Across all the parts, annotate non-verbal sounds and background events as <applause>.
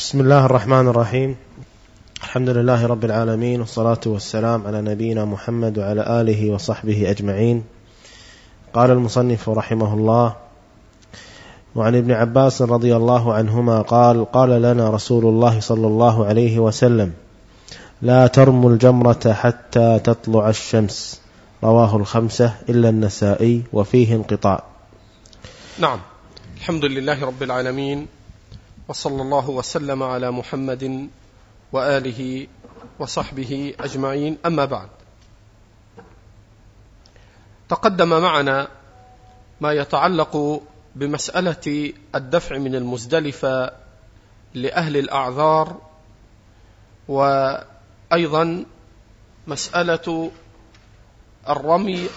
بسم الله الرحمن الرحيم. الحمد لله رب العالمين والصلاة والسلام على نبينا محمد وعلى آله وصحبه أجمعين. قال المصنف رحمه الله وعن ابن عباس رضي الله عنهما قال قال لنا رسول الله صلى الله عليه وسلم لا ترموا الجمرة حتى تطلع الشمس. رواه الخمسة إلا النسائي وفيه انقطاع. نعم. الحمد لله رب العالمين وصلى الله وسلم على محمد وآله وصحبه أجمعين. أما بعد تقدم معنا ما يتعلق بمسألة الدفع من المزدلفة لأهل الأعذار وأيضا مسألة الرمي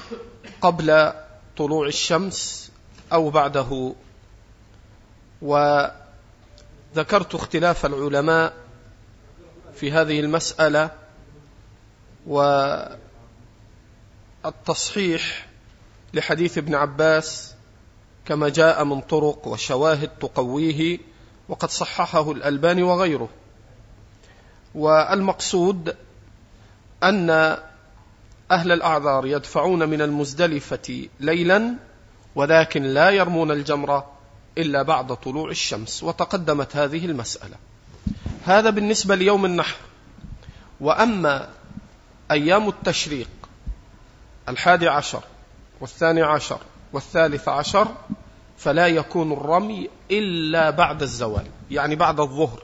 قبل طلوع الشمس أو بعده. وذكرت اختلاف العلماء في هذه المسألة والتصحيح لحديث ابن عباس كما جاء من طرق وشواهد تقويه وقد صححه الألباني وغيره. والمقصود أن أهل الأعذار يدفعون من المزدلفة ليلا ولكن لا يرمون الجمرة. إلا بعد طلوع الشمس وتقدمت هذه المسألة. هذا بالنسبة ليوم النحر. وأما أيام التشريق الحادي عشر والثاني عشر والثالث عشر فلا يكون الرمي إلا بعد الزوال يعني بعد الظهر.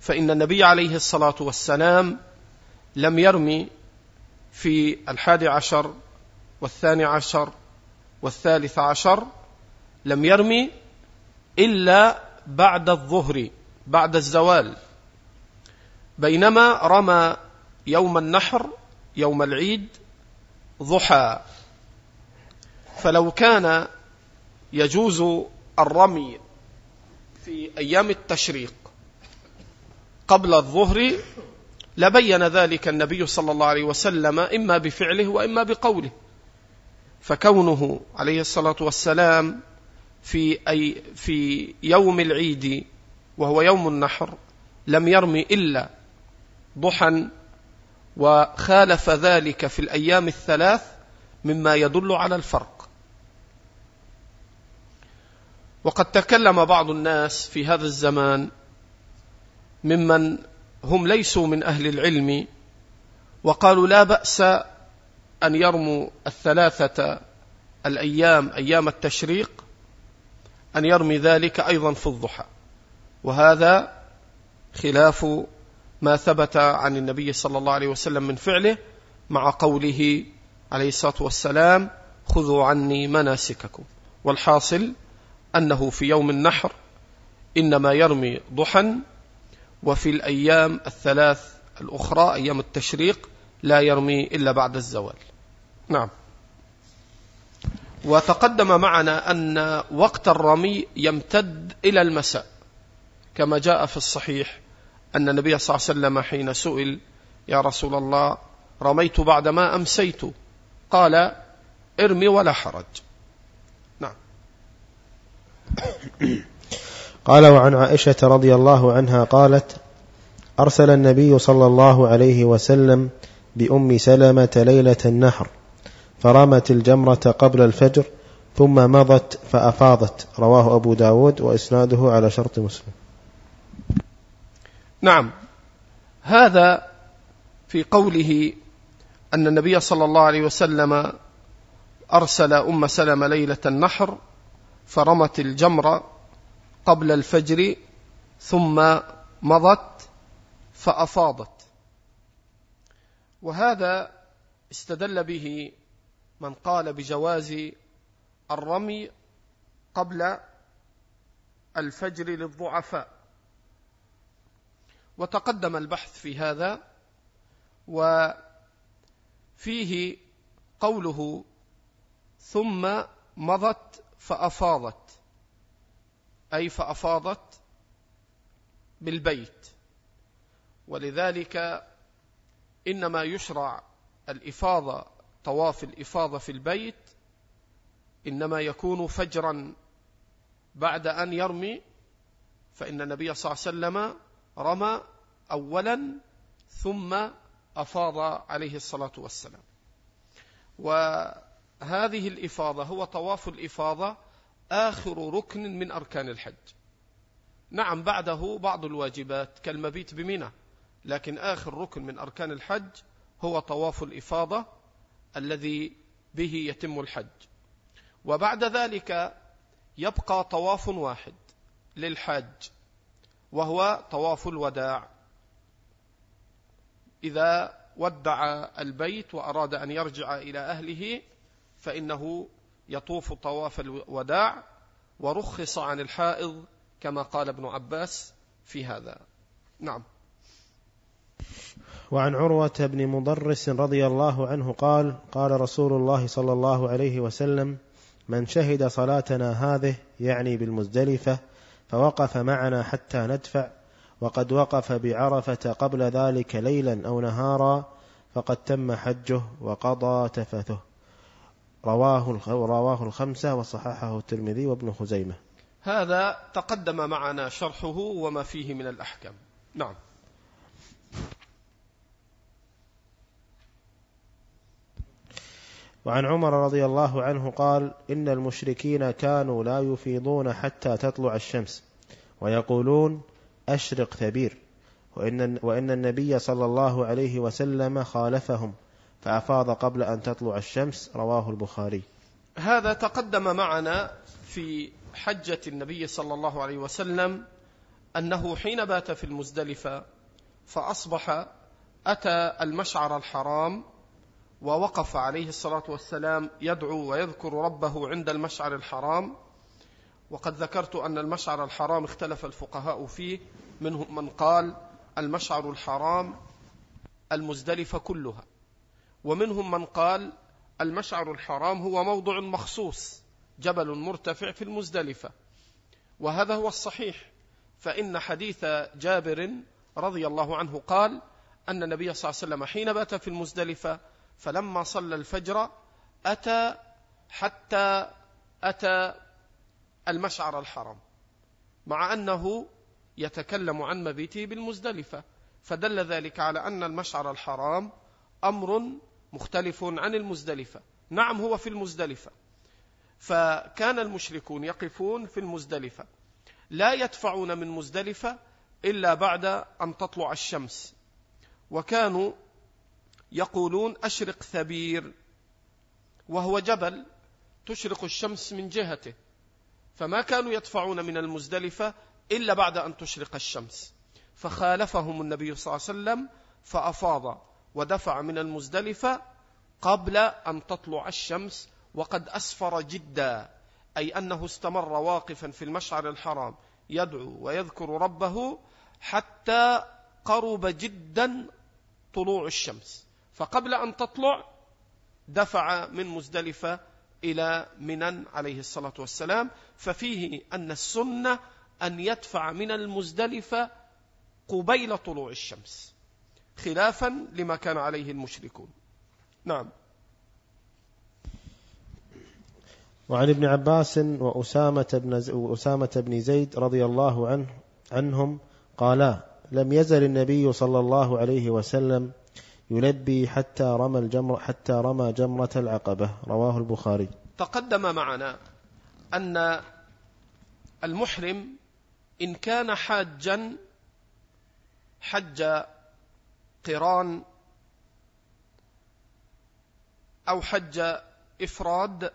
فإن النبي عليه الصلاة والسلام لم يرمي في الحادي عشر والثاني عشر والثالث عشر لم يرمي إلا بعد الظهر بعد الزوال. بينما رمى يوم النحر يوم العيد ضحى. فلو كان يجوز الرمي في أيام التشريق قبل الظهر لبين ذلك النبي صلى الله عليه وسلم إما بفعله وإما بقوله. فكونه عليه الصلاة والسلام في أي في يوم العيد وهو يوم النحر لم يرمي إلا ضحى وخالف ذلك في الأيام الثلاث مما يدل على الفرق. وقد تكلم بعض الناس في هذا الزمان ممن هم ليسوا من أهل العلم وقالوا لا بأس أن يرموا الثلاثة الأيام أيام التشريق أن يرمي ذلك أيضا في الضحى. وهذا خلاف ما ثبت عن النبي صلى الله عليه وسلم من فعله مع قوله عليه الصلاة والسلام خذوا عني مناسككم والحاصل أنه في يوم النحر إنما يرمي ضحى وفي الأيام الثلاث الأخرى أيام التشريق لا يرمي إلا بعد الزوال. نعم. وتقدم معنا أن وقت الرمي يمتد إلى المساء كما جاء في الصحيح أن النبي صلى الله عليه وسلم حين سئل يا رسول الله رميت بعدما أمسيت؟ قال ارمي ولا حرج. نعم. <coughs> قال وعن عائشة رضي الله عنها قالت أرسل النبي صلى الله عليه وسلم بأم سلمة ليلة النحر فرمت الجمرة قبل الفجر ثم مضت فأفاضت. رواه أبو داود وإسناده على شرط مسلم. نعم. هذا في قوله أن النبي صلى الله عليه وسلم أرسل أم سلمة ليلة النحر فرمت الجمرة قبل الفجر ثم مضت فأفاضت. وهذا استدل به من قال بجواز الرمي قبل الفجر للضعفاء. وتقدم البحث في هذا وفيه قوله ثم مضت فأفاضت أي فأفاضت بالبيت. ولذلك إنما يشرع الإفاضة طواف الإفاضة في البيت إنما يكون فجرا بعد أن يرمي فإن النبي صلى الله عليه وسلم رمى أولا ثم أفاض عليه الصلاة والسلام. وهذه الإفاضة هو طواف الإفاضة آخر ركن من أركان الحج. نعم بعده بعض الواجبات كالمبيت بمنى لكن آخر ركن من أركان الحج هو طواف الإفاضة الذي به يتم الحج. وبعد ذلك يبقى طواف واحد للحاج وهو طواف الوداع. إذا ودع البيت وأراد أن يرجع إلى أهله فإنه يطوف طواف الوداع ورخص عن الحائض كما قال ابن عباس في هذا. نعم. وعن عروة بن مضرس رضي الله عنه قال قال رسول الله صلى الله عليه وسلم من شهد صلاتنا هذه يعني بالمزدلفة فوقف معنا حتى ندفع وقد وقف بعرفة قبل ذلك ليلا أو نهارا فقد تم حجه وقضى تفثه. رواه رواه الخمسة وصححه الترمذي وابن خزيمة. هذا تقدم معنا شرحه وما فيه من الأحكام. نعم. وعن عمر رضي الله عنه قال إن المشركين كانوا لا يفيضون حتى تطلع الشمس ويقولون أشرق ثبير وإن, وإن النبي صلى الله عليه وسلم خالفهم فأفاض قبل أن تطلع الشمس. رواه البخاري. هذا تقدم معنا في حجة النبي صلى الله عليه وسلم أنه حين بات في المزدلفة فأصبح أتى المشعر الحرام ووقف عليه الصلاة والسلام يدعو ويذكر ربه عند المشعر الحرام. وقد ذكرت أن المشعر الحرام اختلف الفقهاء فيه منهم من قال المشعر الحرام المزدلفة كلها ومنهم من قال المشعر الحرام هو موضع مخصوص جبل مرتفع في المزدلفة. وهذا هو الصحيح فإن حديث جابر رضي الله عنه قال أن النبي صلى الله عليه وسلم حين بات في المزدلفة فلما صلى الفجر أتى حتى أتى المشعر الحرام مع أنه يتكلم عن مبيته بالمزدلفة فدل ذلك على أن المشعر الحرام أمر مختلف عن المزدلفة. نعم هو في المزدلفة. فكان المشركون يقفون في المزدلفة. لا يدفعون من مزدلفة إلا بعد أن تطلع الشمس. وكانوا يقولون أشرق ثبير وهو جبل تشرق الشمس من جهته فما كانوا يدفعون من المزدلفة إلا بعد أن تشرق الشمس. فخالفهم النبي صلى الله عليه وسلم فأفاض ودفع من المزدلفة قبل أن تطلع الشمس وقد أسفر جدا أي أنه استمر واقفا في المشعر الحرام يدعو ويذكر ربه حتى قرب جدا طلوع الشمس. فقبل أن تطلع دفع من مزدلفة إلى منن عليه الصلاة والسلام ففيه أن السنة أن يدفع من المزدلفة قبيل طلوع الشمس خلافا لما كان عليه المشركون. نعم. وعن ابن عباس وأسامة بن, أسامة بن زيد رضي الله عنه عنهم قالا لم يزل النبي صلى الله عليه وسلم يلبي حتى رمى الجمر حتى رمى جمرة العقبة. رواه البخاري. تقدم معنا أن المحرم إن كان حاجا حج قران أو حج إفراد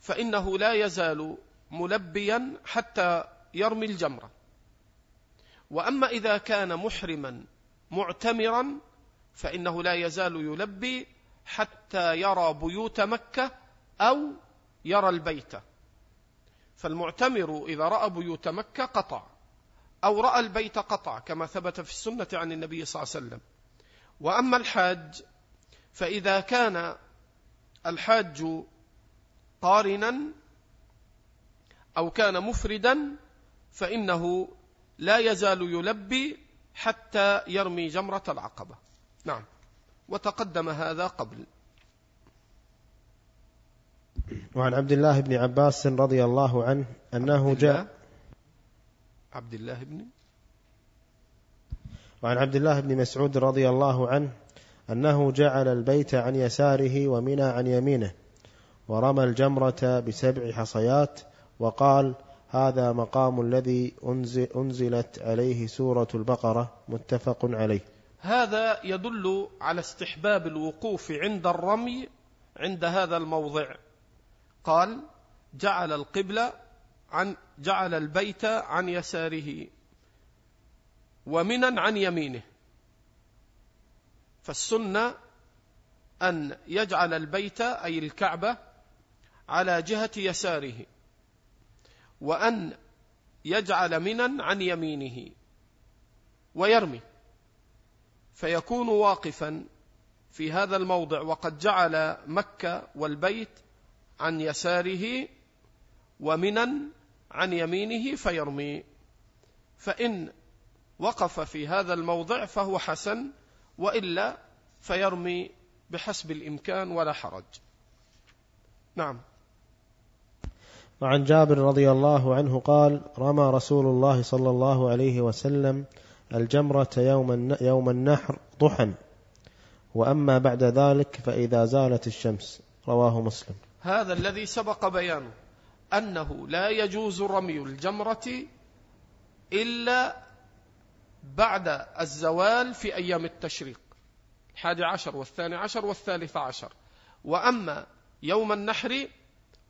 فإنه لا يزال ملبيا حتى يرمي الجمرة. وأما إذا كان محرما معتمرا فإنه لا يزال يلبي حتى يرى بيوت مكة أو يرى البيت. فالمعتمر إذا رأى بيوت مكة قطع أو رأى البيت قطع كما ثبت في السنة عن النبي صلى الله عليه وسلم. وأما الحاج فإذا كان الحاج قارنا أو كان مفردا فإنه لا يزال يلبي حتى يرمي جمرة العقبة. نعم. وتقدم هذا قبل. وعن عبد الله بن عباس رضي الله عنه أنه جاء عبد الله بن؟ وعن عبد الله بن مسعود رضي الله عنه أنه جعل البيت عن يساره ومنى عن يمينه ورمى الجمرة بسبع حصيات وقال هذا مقام الذي أنزل أنزلت عليه سورة البقرة متفق عليه. هذا يدل على استحباب الوقوف عند الرمي عند هذا الموضع. قال جعل القبلة عن جعل البيت عن يساره ومنا عن يمينه. فالسنة أن يجعل البيت أي الكعبة على جهة يساره. وأن يجعل منا عن يمينه ويرمي. فيكون واقفا في هذا الموضع وقد جعل مكة والبيت عن يساره ومنا عن يمينه فيرمي. فإن وقف في هذا الموضع فهو حسن وإلا فيرمي بحسب الإمكان ولا حرج. نعم. وعن جابر رضي الله عنه قال رمى رسول الله صلى الله عليه وسلم الجمرة يوم يوم النحر ضحى وأما بعد ذلك فإذا زالت الشمس. رواه مسلم. هذا الذي سبق بيانه أنه لا يجوز رمي الجمرة إلا بعد الزوال في أيام التشريق. الحادي عشر والثاني عشر والثالث عشر. وأما يوم النحر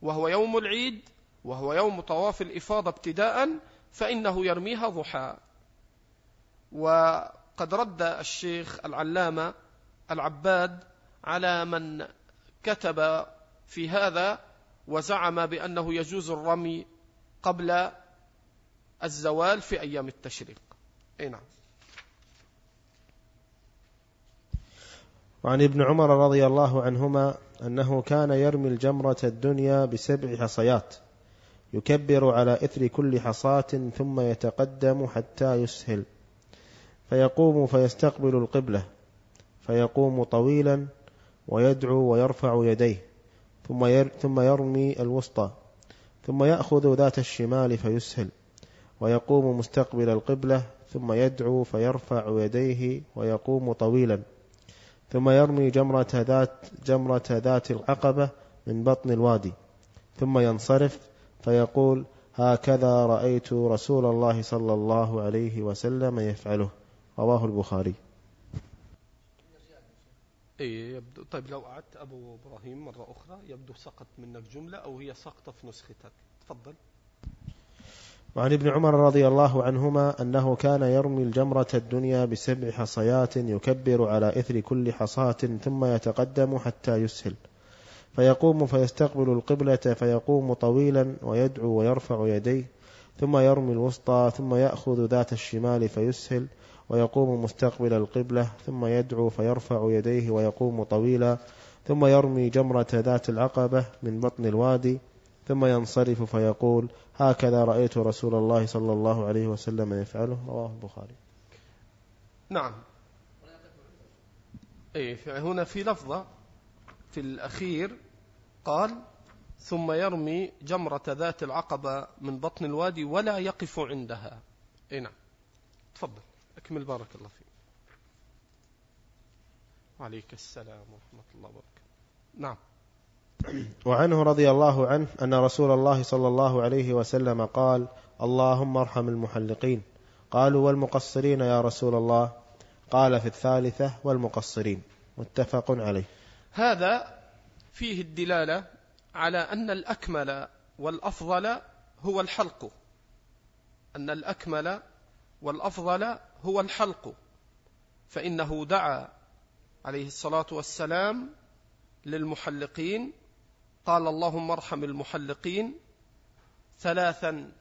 وهو يوم العيد وهو يوم طواف الإفاضة ابتداء فإنه يرميها ضحى. وقد رد الشيخ العلامة العباد على من كتب في هذا وزعم بأنه يجوز الرمي قبل الزوال في أيام التشريق. أي نعم. وعن ابن عمر رضي الله عنهما أنه كان يرمي الجمرة الدنيا بسبع حصيات. يكبر على إثر كل حصاة ثم يتقدم حتى يسهل. فيقوم فيستقبل القبلة. فيقوم طويلا ويدعو ويرفع يديه. ثم ثم يرمي الوسطى. ثم يأخذ ذات الشمال فيسهل. ويقوم مستقبل القبلة. ثم يدعو فيرفع يديه ويقوم طويلا. ثم يرمي جمرة ذات جمرة ذات العقبة من بطن الوادي. ثم ينصرف فيقول هكذا رأيت رسول الله صلى الله عليه وسلم يفعله. رواه البخاري. اي يبدو طيب لو قعدت أبو إبراهيم مرة أخرى يبدو سقط منك جملة أو هي سقطة في نسختك. تفضل. وعن ابن عمر رضي الله عنهما أنه كان يرمي الجمرة الدنيا بسبع حصيات يكبر على إثر كل حصاة ثم يتقدم حتى يسهل. فيقوم فيستقبل القبلة فيقوم طويلا ويدعو ويرفع يديه ثم يرمي الوسطى ثم يأخذ ذات الشمال فيسهل ويقوم مستقبل القبلة ثم يدعو فيرفع يديه ويقوم طويلا ثم يرمي جمرة ذات العقبة من بطن الوادي ثم ينصرف فيقول هكذا رأيت رسول الله صلى الله عليه وسلم يفعله. رواه البخاري. نعم. إيه هنا في لفظة في الأخير قال ثم يرمي جمرة ذات العقبة من بطن الوادي ولا يقف عندها. إي نعم. تفضل. أكمل. بارك الله فيك. وعليك السلام ورحمة الله وبركاته. نعم. وعنه رضي الله عنه أن رسول الله صلى الله عليه وسلم قال اللهم ارحم المحلقين. قالوا والمقصرين يا رسول الله؟ قال في الثالثة والمقصرين. متفق عليه. هذا فيه الدلالة على أن الأكمل والأفضل هو الحلق. أن الأكمل والأفضل هو الحلق. فإنه دعا عليه الصلاة والسلام للمحلقين قال اللهم ارحم المحلقين ثلاثا.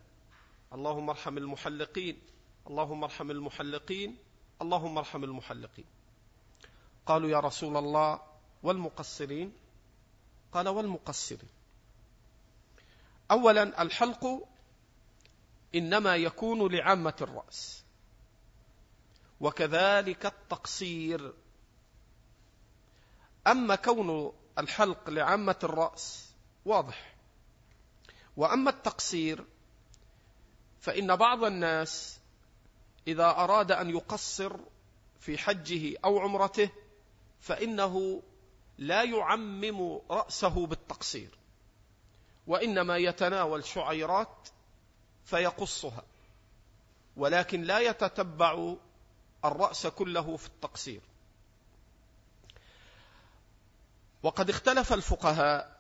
اللهم ارحم المحلقين اللهم ارحم المحلقين اللهم ارحم المحلقين. قالوا يا رسول الله والمقصرين؟ قال والمقصرين اولا الحلق إنما يكون لعامة الرأس. وكذلك التقصير. أما كون الحلق لعامة الرأس واضح. وأما التقصير فإن بعض الناس إذا أراد أن يقصر في حجه أو عمرته فإنه لا يعمم رأسه بالتقصير وإنما يتناول شعيرات فيقصها ولكن لا يتتبع الرأس كله في التقصير. وقد اختلف الفقهاء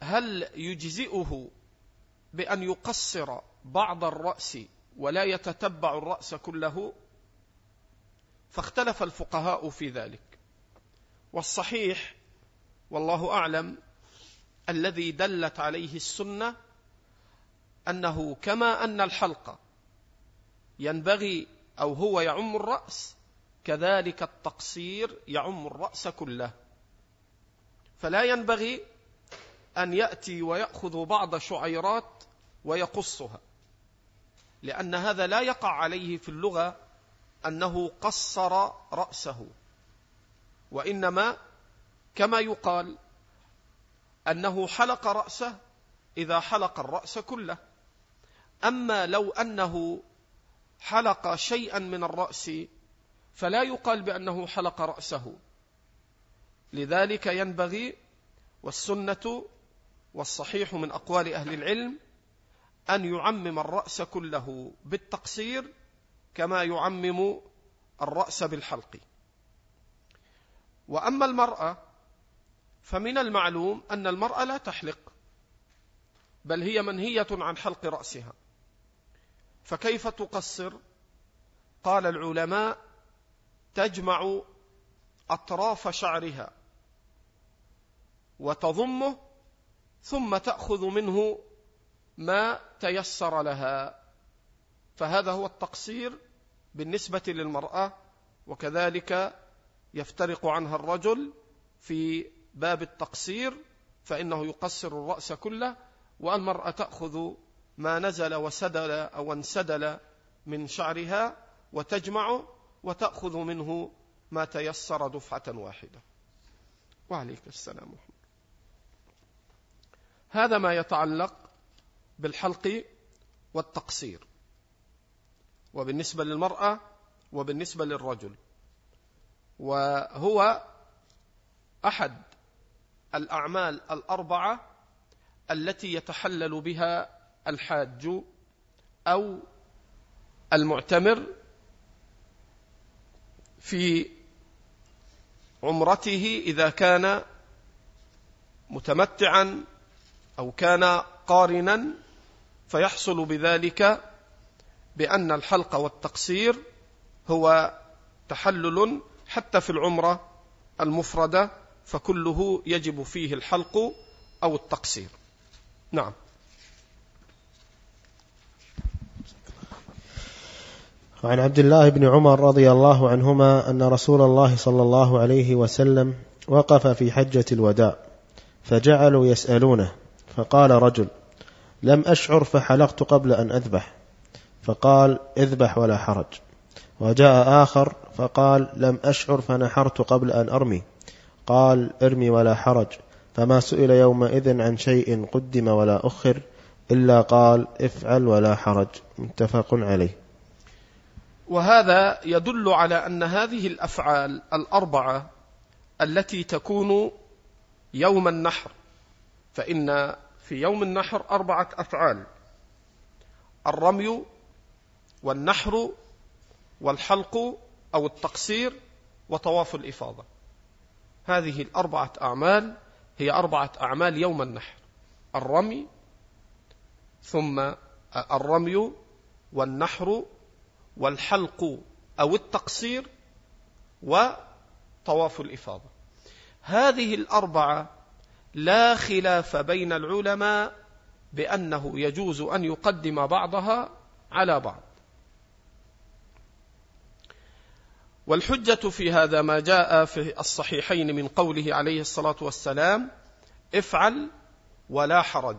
هل يجزئه بأن يقصر بعض الرأس ولا يتتبع الرأس كله؟ فاختلف الفقهاء في ذلك. والصحيح والله أعلم الذي دلت عليه السنة أنه كما أن الحلقة ينبغي أو هو يعم الرأس كذلك التقصير يعم الرأس كله. فلا ينبغي أن يأتي ويأخذ بعض شعيرات ويقصها لأن هذا لا يقع عليه في اللغة أنه قصر رأسه. وإنما كما يقال أنه حلق رأسه إذا حلق الرأس كله. أما لو أنه حلق شيئا من الرأس فلا يقال بأنه حلق رأسه. لذلك ينبغي والسنة والصحيح من أقوال أهل العلم أن يعمم الرأس كله بالتقصير كما يعمم الرأس بالحلق. وأما المرأة فمن المعلوم أن المرأة لا تحلق بل هي منهية عن حلق رأسها. فكيف تقصر؟ قال العلماء تجمع أطراف شعرها وتضمه ثم تأخذ منه ما تيسر لها. فهذا هو التقصير بالنسبة للمرأة وكذلك يفترق عنها الرجل في باب التقصير فإنه يقصر الرأس كله والمرأة تأخذ ما نزل وسدل أو انسدل من شعرها وتجمعه وتأخذ منه ما تيسر دفعة واحدة. وعليك السلام هذا ما يتعلق بالحلق والتقصير وبالنسبة للمرأة وبالنسبة للرجل. وهو أحد الأعمال الأربعة التي يتحلل بها الحاج أو المعتمر في عمرته إذا كان متمتعا أو كان قارنا فيحصل بذلك بأن الحلق والتقصير هو تحلل حتى في العمرة المفردة فكله يجب فيه الحلق أو التقصير. نعم. وعن عبد الله بن عمر رضي الله عنهما أن رسول الله صلى الله عليه وسلم وقف في حجة الوداع فجعلوا يسألونه فقال رجل لم أشعر فحلقت قبل أن أذبح. فقال اذبح ولا حرج. وجاء آخر فقال لم أشعر فنحرت قبل أن أرمي. قال ارمي ولا حرج فما سئل يومئذ عن شيء قدم ولا أخر إلا قال افعل ولا حرج. متفق عليه. وهذا يدل على أن هذه الأفعال الأربعة التي تكون يوم النحر فإن في يوم النحر أربعة أفعال الرمي والنحر والحلق أو التقصير وطواف الإفاضة. هذه الأربعة أعمال هي أربعة أعمال يوم النحر. الرمي ثم الرمي والنحر والحلق أو التقصير وطواف الإفاضة. هذه الأربعة لا خلاف بين العلماء بأنه يجوز أن يقدم بعضها على بعض. والحجة في هذا ما جاء في الصحيحين من قوله عليه الصلاة والسلام افعل ولا حرج.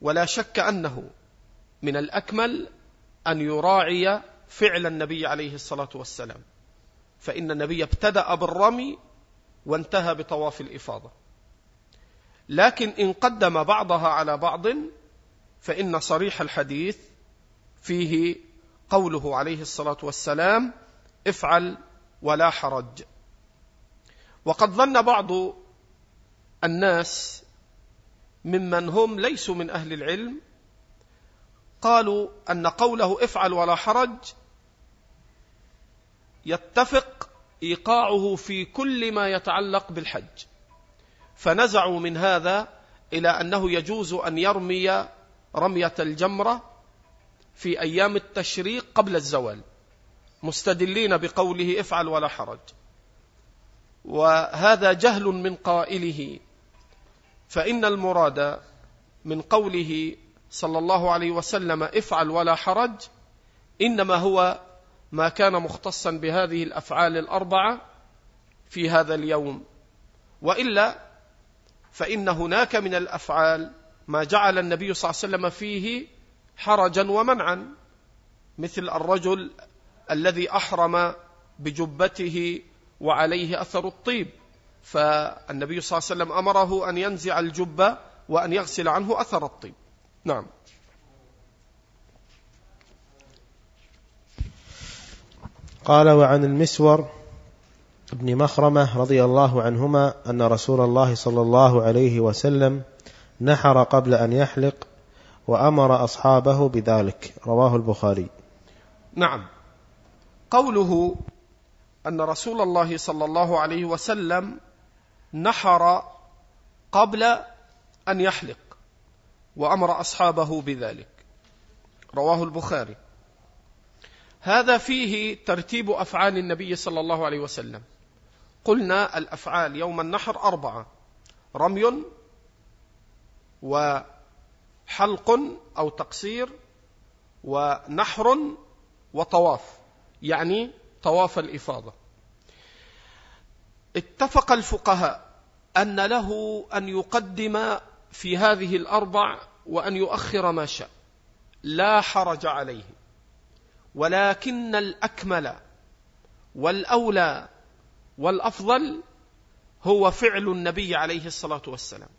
ولا شك أنه من الأكمل أن يراعي فعل النبي عليه الصلاة والسلام. فإن النبي ابتدأ بالرمي وانتهى بطواف الإفاضة. لكن إن قدم بعضها على بعض فإن صريح الحديث فيه قوله عليه الصلاة والسلام افعل ولا حرج. وقد ظن بعض الناس ممن هم ليسوا من أهل العلم قالوا أن قوله افعل ولا حرج يتفق إيقاعه في كل ما يتعلق بالحج. فنزعوا من هذا إلى أنه يجوز أن يرمي رمية الجمرة في أيام التشريق قبل الزوال. مستدلين بقوله افعل ولا حرج. وهذا جهل من قائله فإن المراد من قوله صلى الله عليه وسلم افعل ولا حرج إنما هو ما كان مختصا بهذه الأفعال الأربعة في هذا اليوم. وإلا فإن هناك من الأفعال ما جعل النبي صلى الله عليه وسلم فيه حرجا ومنعا مثل الرجل الذي أحرم بجبته وعليه أثر الطيب. فالنبي صلى الله عليه وسلم أمره أن ينزع الجبة وأن يغسل عنه أثر الطيب. نعم. قال وعن المسور ابن مخرمة رضي الله عنهما أن رسول الله صلى الله عليه وسلم نحر قبل أن يحلق وأمر أصحابه بذلك. رواه البخاري. نعم. قوله أن رسول الله صلى الله عليه وسلم نحر قبل أن يحلق وأمر أصحابه بذلك. رواه البخاري. هذا فيه ترتيب أفعال النبي صلى الله عليه وسلم. قلنا الأفعال يوم النحر أربعة رمي وحلق أو تقصير ونحر وطواف. يعني طواف الإفاضة. اتفق الفقهاء أن له أن يقدم في هذه الأربع وأن يؤخر ما شاء. لا حرج عليه. ولكن الأكمل والأولى والأفضل هو فعل النبي عليه الصلاة والسلام.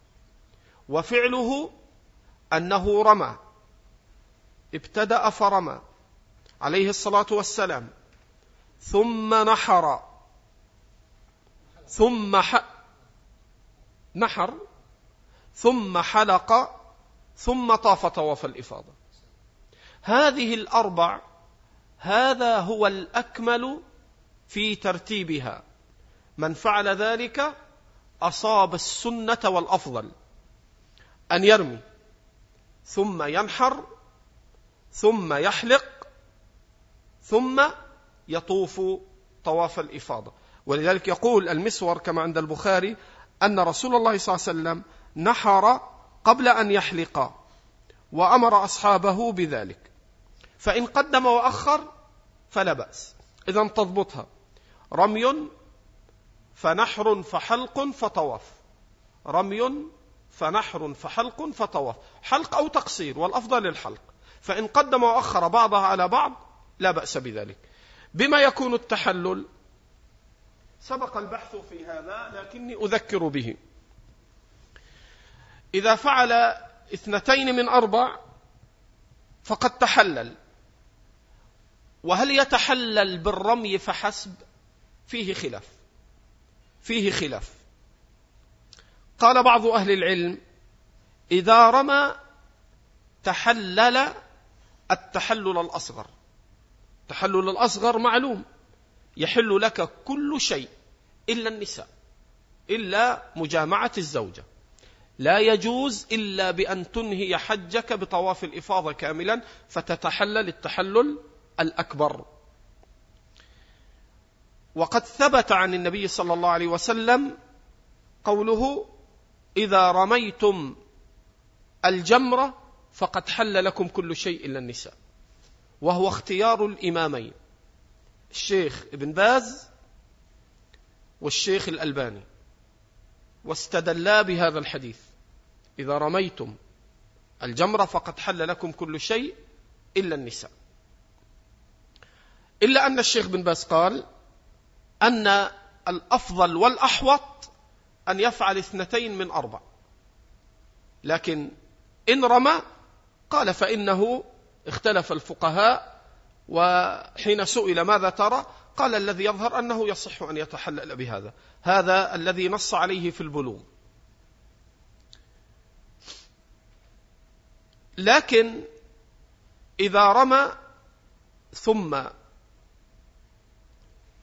وفعله أنه رمى. ابتدأ فرمى. عليه الصلاة والسلام. ثم نحر. ثم ح... نحر. ثم حلق. ثم طاف طواف الإفاضة. هذه الأربع هذا هو الأكمل في ترتيبها. من فعل ذلك أصاب السنة والأفضل. أن يرمي. ثم ينحر. ثم يحلق. ثم يطوف طواف الإفاضة. ولذلك يقول المسور كما عند البخاري أن رسول الله صلى الله عليه وسلم نحر قبل أن يحلق وأمر أصحابه بذلك. فإن قدم وأخر فلا بأس. إذا تضبطها. رمي فنحر فحلق فطواف. رمي فنحر فحلق فطواف. حلق أو تقصير والأفضل الحلق فإن قدم وأخر بعضها على بعض لا بأس بذلك. بما يكون التحلل سبق البحث في هذا لكني أذكر به. إذا فعل اثنتين من أربع فقد تحلل. وهل يتحلل بالرمي فحسب؟ فيه خلاف. فيه خلاف. قال بعض أهل العلم إذا رمى تحلل التحلل الأصغر. التحلل الأصغر معلوم. يحل لك كل شيء إلا النساء إلا مجامعة الزوجة. لا يجوز إلا بأن تنهي حجك بطواف الإفاضة كاملا فتتحلل التحلل الأكبر. وقد ثبت عن النبي صلى الله عليه وسلم قوله إذا رميتم الجمرة فقد حل لكم كل شيء إلا النساء. وهو اختيار الإمامين الشيخ ابن باز والشيخ الألباني. واستدلا بهذا الحديث. إذا رميتم الجمرة فقد حل لكم كل شيء إلا النساء. إلا أن الشيخ بن باز قال أن الأفضل والأحوط أن يفعل اثنتين من أربع. لكن إن رمى قال فإنه اختلف الفقهاء وحين سئل ماذا ترى قال الذي يظهر أنه يصح أن يتحلل بهذا. هذا الذي نص عليه في البلوغ. لكن إذا رمى ثم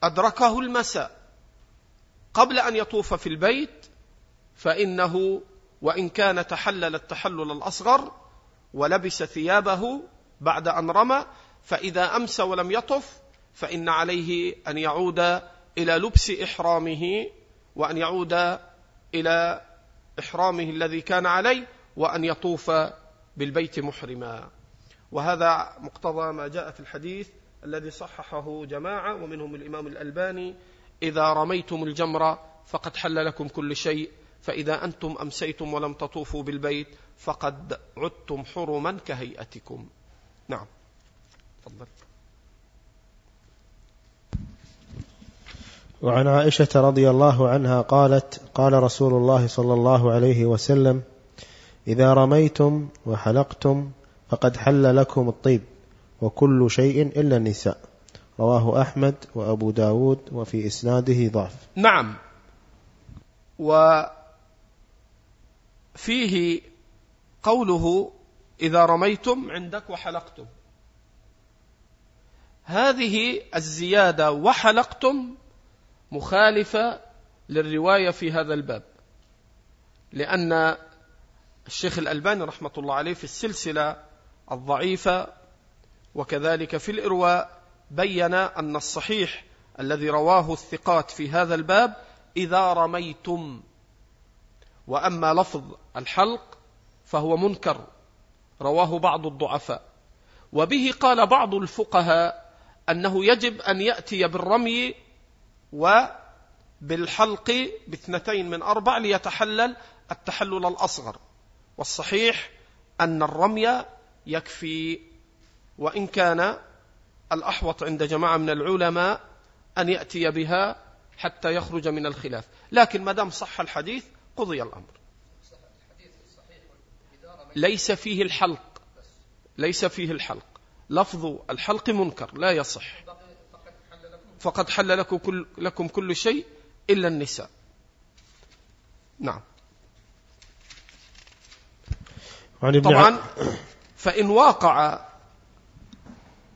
أدركه المساء قبل أن يطوف في البيت فإنه وإن كان تحلل التحلل الأصغر ولبس ثيابه بعد أن رمى فإذا أمسى ولم يطف فإن عليه أن يعود إلى لبس إحرامه وأن يعود إلى إحرامه الذي كان عليه وأن يطوف بالبيت محرما. وهذا مقتضى ما جاء في الحديث الذي صححه جماعة ومنهم الإمام الألباني إذا رميتم الجمرة فقد حل لكم كل شيء فإذا أنتم أمسيتم ولم تطوفوا بالبيت فقد عدتم حرما كهيئتكم. نعم. تفضل. وعن عائشة رضي الله عنها قالت قال رسول الله صلى الله عليه وسلم إذا رميتم وحلقتم فقد حل لكم الطيب وكل شيء إلا النساء. رواه أحمد وأبو داود وفي إسناده ضعف. نعم. وفيه قوله إذا رميتم عندك وحلقتم. هذه الزيادة وحلقتم مخالفة للرواية في هذا الباب. لأن الشيخ الألباني رحمة الله عليه في السلسلة الضعيفة وكذلك في الإرواء بين أن الصحيح الذي رواه الثقات في هذا الباب إذا رميتم. وأما لفظ الحلق فهو منكر. رواه بعض الضعفاء. وبه قال بعض الفقهاء أنه يجب أن يأتي بالرمي وبالحلق باثنتين من أربع ليتحلل التحلل الأصغر. والصحيح أن الرمي يكفي وإن كان الأحوط عند جماعة من العلماء أن يأتي بها حتى يخرج من الخلاف. لكن ما دام صح الحديث قضي الأمر. ليس فيه الحلق. ليس فيه الحلق. لفظ الحلق منكر لا يصح. فقد حل لكم كل, لكم كل شيء إلا النساء. نعم. طبعا <coughs> فإن واقع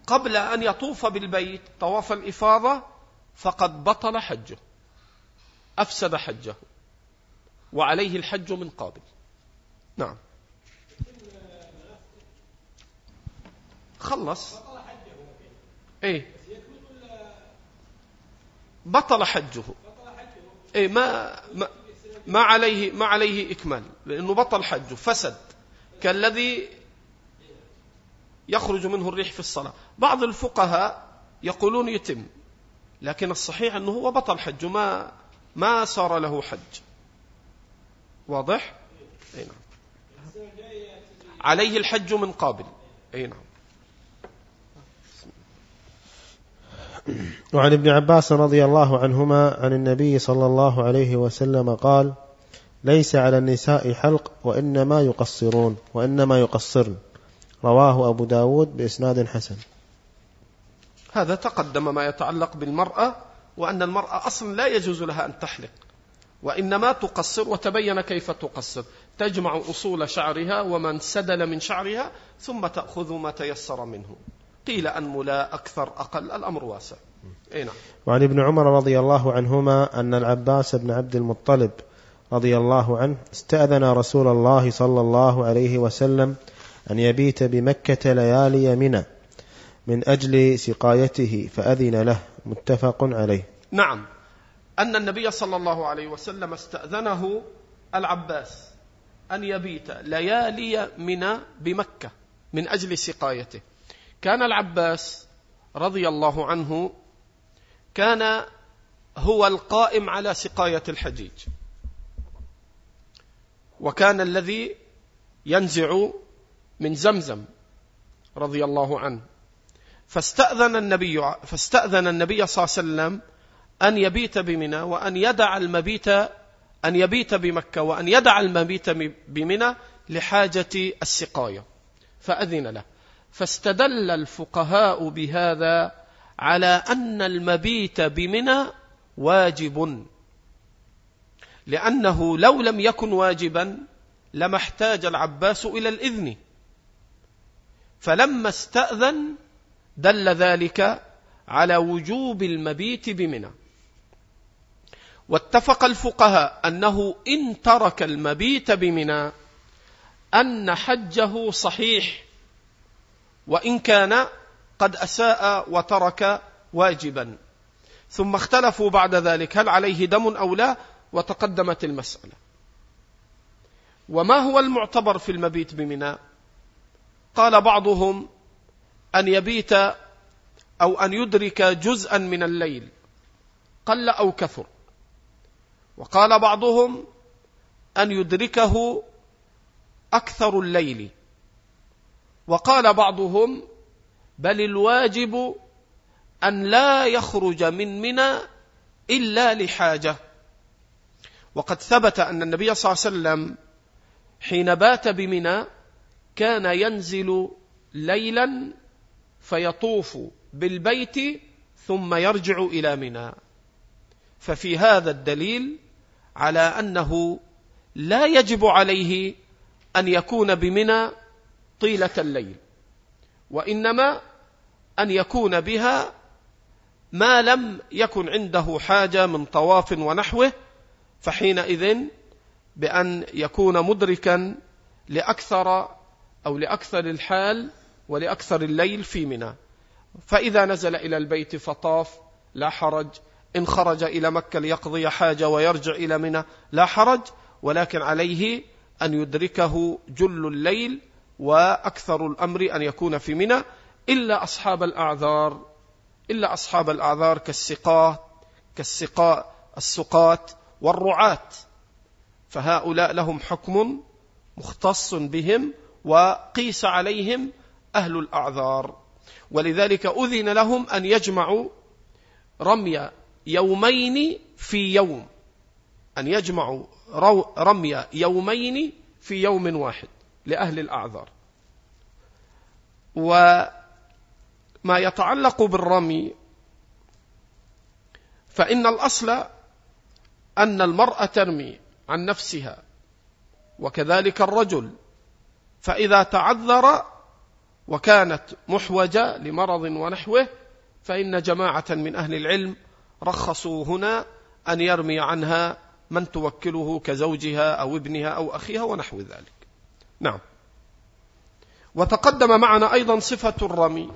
قبل أن يطوف بالبيت طواف الإفاضة فقد بطل حجه أفسد حجه وعليه الحج من قابل نعم. خلص إيه. بطل حجه. إيه ما ما ما عليه ما عليه إكمال لأنه بطل حجه فسد. كالذي يخرج منه الريح في الصلاة. بعض الفقهاء يقولون يتم لكن الصحيح أنه هو بطل حج ما ما صار له حج. واضح؟ أي نعم. عليه الحج من قابل. أي نعم. وعن ابن عباس رضي الله عنهما عن النبي صلى الله عليه وسلم قال ليس على النساء حلق وإنما يقصرون وإنما يقصرن رواه أبو داود بإسناد حسن. هذا تقدم ما يتعلق بالمرأة وأن المرأة أصلا لا يجوز لها أن تحلق وإنما تقصر وتبين كيف تقصر. تجمع أصول شعرها وما انسدل من شعرها ثم تأخذ ما تيسر منه. قيل أنملا أكثر أقل الأمر واسع. أي نعم. وعن ابن عمر رضي الله عنهما أن العباس بن عبد المطلب رضي الله عنه استأذن رسول الله صلى الله عليه وسلم أن يبيت بمكة ليالي منى من أجل سقايته فأذن له. متفق عليه. نعم. أن النبي صلى الله عليه وسلم استأذنه العباس أن يبيت ليالي منى بمكة من أجل سقايته. كان العباس رضي الله عنه كان هو القائم على سقاية الحجيج. وكان الذي ينزع من زمزم رضي الله عنه. فاستأذن النبي فاستأذن النبي صلى الله عليه وسلم أن يبيت بمنى وأن يدع المبيت أن يبيت بمكة وأن يدع المبيت بمنى لحاجة السقاية. فأذن له. فاستدل الفقهاء بهذا على أن المبيت بمنى واجب. لأنه لو لم يكن واجبا لما احتاج العباس إلى الإذن. فلما استأذن دل ذلك على وجوب المبيت بمنى. واتفق الفقهاء أنه إن ترك المبيت بمنى أن حجه صحيح. وإن كان قد أساء وترك واجبا. ثم اختلفوا بعد ذلك هل عليه دم أو لا؟ وتقدمت المسألة. وما هو المعتبر في المبيت بمنى؟ قال بعضهم أن يبيت أو أن يدرك جزءا من الليل قل أو كثر. وقال بعضهم أن يدركه أكثر الليل وقال بعضهم بل الواجب أن لا يخرج من منى إلا لحاجة. وقد ثبت أن النبي صلى الله عليه وسلم حين بات بمنى كان ينزل ليلا فيطوف بالبيت ثم يرجع إلى منى. ففي هذا الدليل على أنه لا يجب عليه أن يكون بمنى طيلة الليل وإنما أن يكون بها ما لم يكن عنده حاجة من طواف ونحوه فحينئذ بأن يكون مدركا لأكثر أو لأكثر الحال ولأكثر الليل في منى. فإذا نزل إلى البيت فطاف لا حرج. إن خرج إلى مكة ليقضي حاجة ويرجع إلى منى لا حرج. ولكن عليه أن يدركه جل الليل وأكثر الأمر أن يكون في منى إلا أصحاب الأعذار إلا أصحاب الأعذار كالسقاة كالسقاء السقاة والرعاة. فهؤلاء لهم حكم مختص بهم وقيس عليهم أهل الأعذار. ولذلك أذن لهم أن يجمعوا رمي يومين في يوم. أن يجمعوا رمي يومين في يوم واحد. لأهل الأعذار. وما يتعلق بالرمي فإن الأصل أن المرأة ترمي عن نفسها وكذلك الرجل. فإذا تعذر وكانت محوجة لمرض ونحوه فإن جماعة من أهل العلم رخصوا هنا أن يرمي عنها من توكله كزوجها أو ابنها أو أخيها ونحو ذلك. نعم. وتقدم معنا أيضا صفة الرمي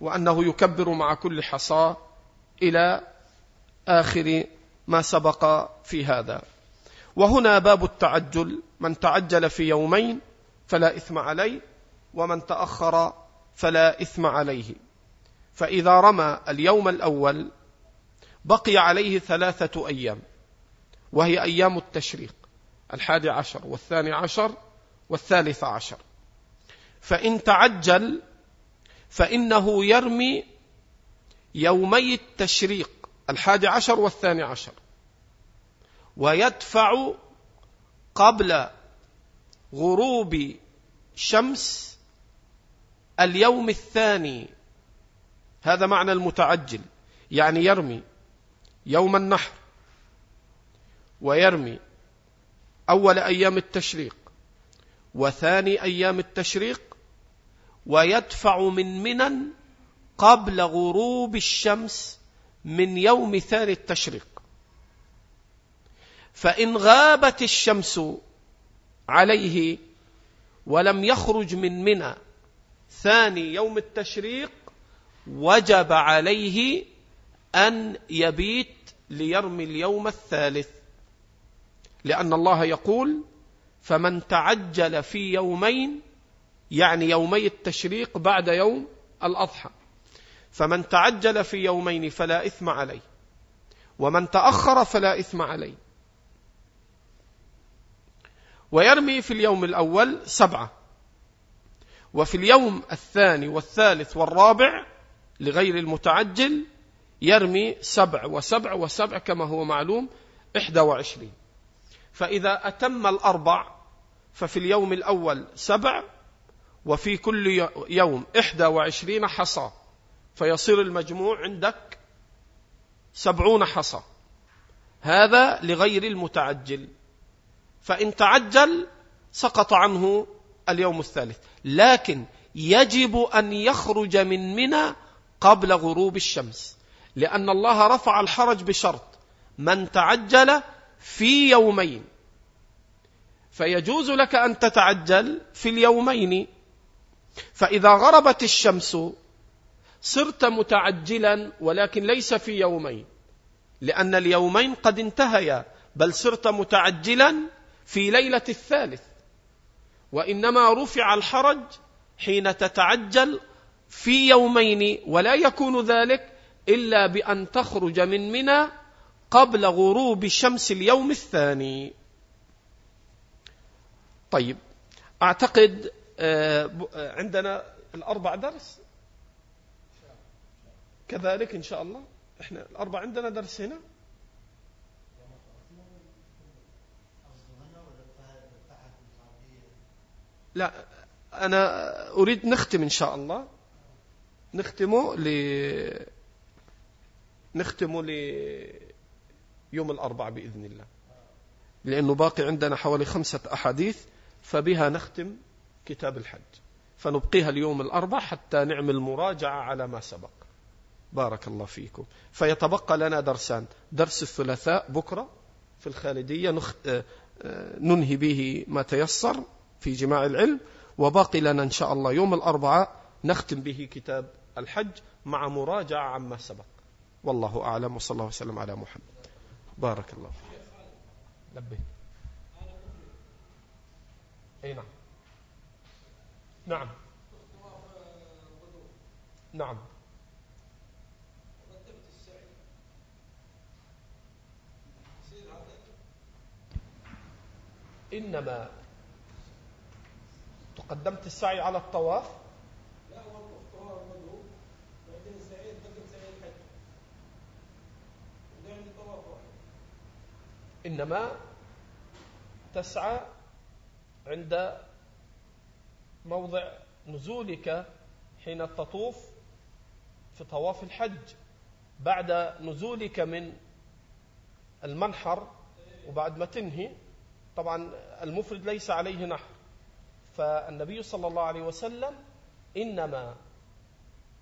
وأنه يكبر مع كل حصاة إلى آخر ما سبق في هذا. وهنا باب التعجل من تعجل في يومين فلا إثم عليه ومن تأخر فلا إثم عليه. فإذا رمى اليوم الأول بقي عليه ثلاثة أيام وهي أيام التشريق الحادي عشر والثاني عشر والثالث عشر. فإن تعجل فإنه يرمي يومي التشريق الحادي عشر والثاني عشر. ويدفع قبل غروب شمس اليوم الثاني. هذا معنى المتعجل يعني يرمي يوم النحر ويرمي أول أيام التشريق. وثاني أيام التشريق ويدفع من منى قبل غروب الشمس من يوم ثاني التشريق. فإن غابت الشمس عليه ولم يخرج من منى ثاني يوم التشريق وجب عليه أن يبيت ليرمي اليوم الثالث. لأن الله يقول فمن تعجل في يومين يعني يومي التشريق بعد يوم الأضحى. فمن تعجل في يومين فلا إثم عليه ومن تأخر فلا إثم عليه. ويرمي في اليوم الأول سبعة وفي اليوم الثاني والثالث والرابع لغير المتعجل يرمي سبع وسبع وسبع كما هو معلوم إحدى وعشرين. فإذا أتم الأربع ففي اليوم الأول سبع وفي كل يوم إحدى وعشرين حصى فيصير المجموع عندك سبعون حصى. هذا لغير المتعجل. فإن تعجل سقط عنه اليوم الثالث. لكن يجب أن يخرج من منى قبل غروب الشمس لأن الله رفع الحرج بشرط من تعجل في يومين. فيجوز لك أن تتعجل في اليومين. فإذا غربت الشمس صرت متعجلا ولكن ليس في يومين. لأن اليومين قد انتهيا بل صرت متعجلا في ليلة الثالث. وإنما رفع الحرج حين تتعجل في يومين ولا يكون ذلك إلا بأن تخرج من منى قبل غروب شمس اليوم الثاني. طيب أعتقد آه، آه، عندنا الأربع درس. كذلك إن شاء الله. إحنا الأربع عندنا درس هنا. لا أنا أريد نختم إن شاء الله. نختمه ل نختمه ل يوم الأربع بإذن الله. لأنه باقي عندنا حوالي خمسة أحاديث فبها نختم كتاب الحج. فنبقيها اليوم الأربع حتى نعمل مراجعة على ما سبق. بارك الله فيكم. فيتبقى لنا درسان. درس الثلاثاء بكرة في الخالدية. نخ... آه، آه، ننهي به ما تيسر في جماع العلم. وباقي لنا إن شاء الله يوم الأربعاء نختم به كتاب الحج مع مراجعة عما سبق. والله أعلم. وصلى الله وسلم على محمد. بارك الله فيك. لبي أي نعم. نعم. نعم. إنما تقدمت السعي على الطواف لا هو الطواف مدعو بعدين السعي تقدم سعي الحج عندي طواف واحد إنما تسعى عند موضع نزولك حين تطوف في طواف الحج بعد نزولك من المنحر وبعد ما تنهي طبعا المفرد ليس عليه نحر. فالنبي صلى الله عليه وسلم إنما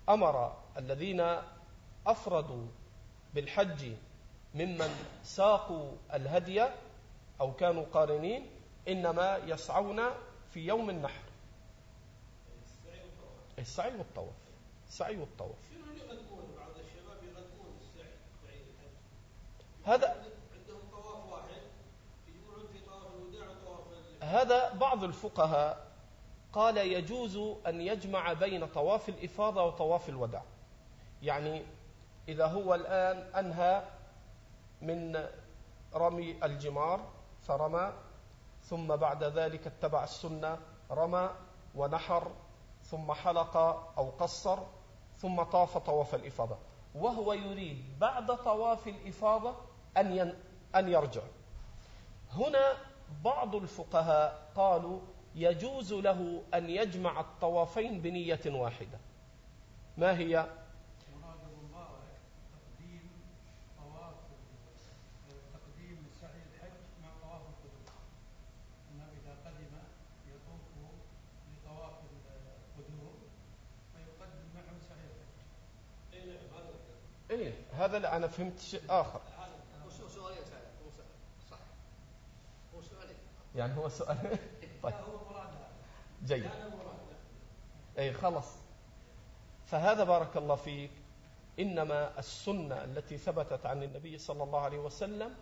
أمر الذين أفردوا بالحج ممن ساقوا الهدي أو كانوا قارنين إنما يسعون في يوم النحر. السعي والطواف. السعي والطواف. هذا هذا بعض الفقهاء قال يجوز أن يجمع بين طواف الإفاضة وطواف الوداع. يعني إذا هو الآن أنهى من رمي الجمار فرمى ثم بعد ذلك اتبع السنة رمى ونحر ثم حلق أو قصر ثم طاف طواف الإفاضة. وهو يريد بعد طواف الإفاضة أن أن يرجع. هنا بعض الفقهاء قالوا يجوز له أن يجمع الطوافين بنية واحدة. ما هي؟ هذا لا أنا فهمت شيء آخر. يعني هو سؤال. <laughs> طيب. جيد. اي خلص فهذا بارك الله فيك. إنما السنة التي ثبتت عن النبي صلى الله عليه وسلم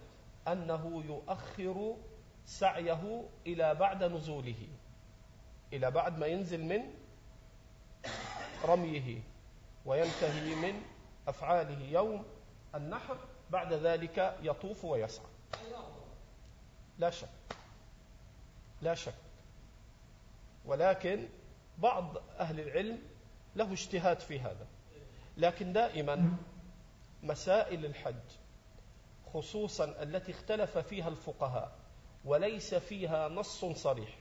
أنه يؤخر سعيه إلى بعد نزوله. إلى بعد ما ينزل من رميه وينتهي من أفعاله يوم النحر بعد ذلك يطوف ويسعى. لا شك. لا شك. ولكن بعض أهل العلم له اجتهاد في هذا. لكن دائما مسائل الحج خصوصا التي اختلف فيها الفقهاء وليس فيها نص صريح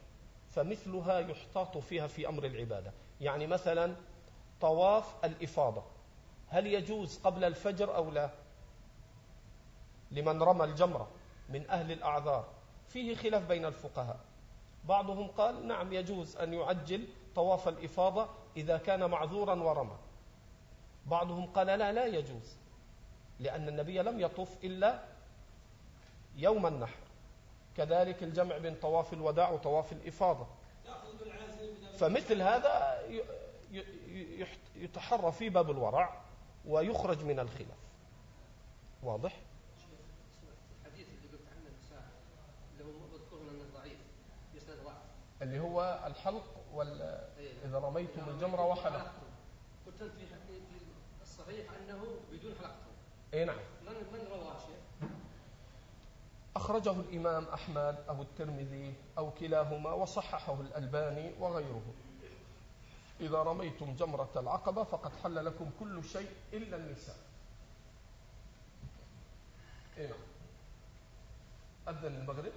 فمثلها يحتاط فيها في أمر العبادة. يعني مثلا طواف الإفاضة. هل يجوز قبل الفجر أو لا؟ لمن رمى الجمرة من أهل الأعذار. فيه خلاف بين الفقهاء. بعضهم قال نعم يجوز أن يعجل طواف الإفاضة إذا كان معذورا ورمى. بعضهم قال لا لا يجوز لأن النبي لم يطف إلا يوم النحر. كذلك الجمع بين طواف الوداع وطواف الإفاضة. فمثل هذا يتحرى في باب الورع. ويخرج من الخلاف واضح؟ الحديث اللي قلت عنه اللي هو الحلق وال. إذا رميتم الجمرة وحلقتم قلت في الصحيح انه بدون حلقته إي نعم من من رواه شيخ؟ أخرجه الإمام أحمد أو الترمذي أو كلاهما وصححه الألباني وغيره إذا رميتم جمرة العقبة فقد حل لكم كل شيء إلا النساء إيه نعم أذن المغرب؟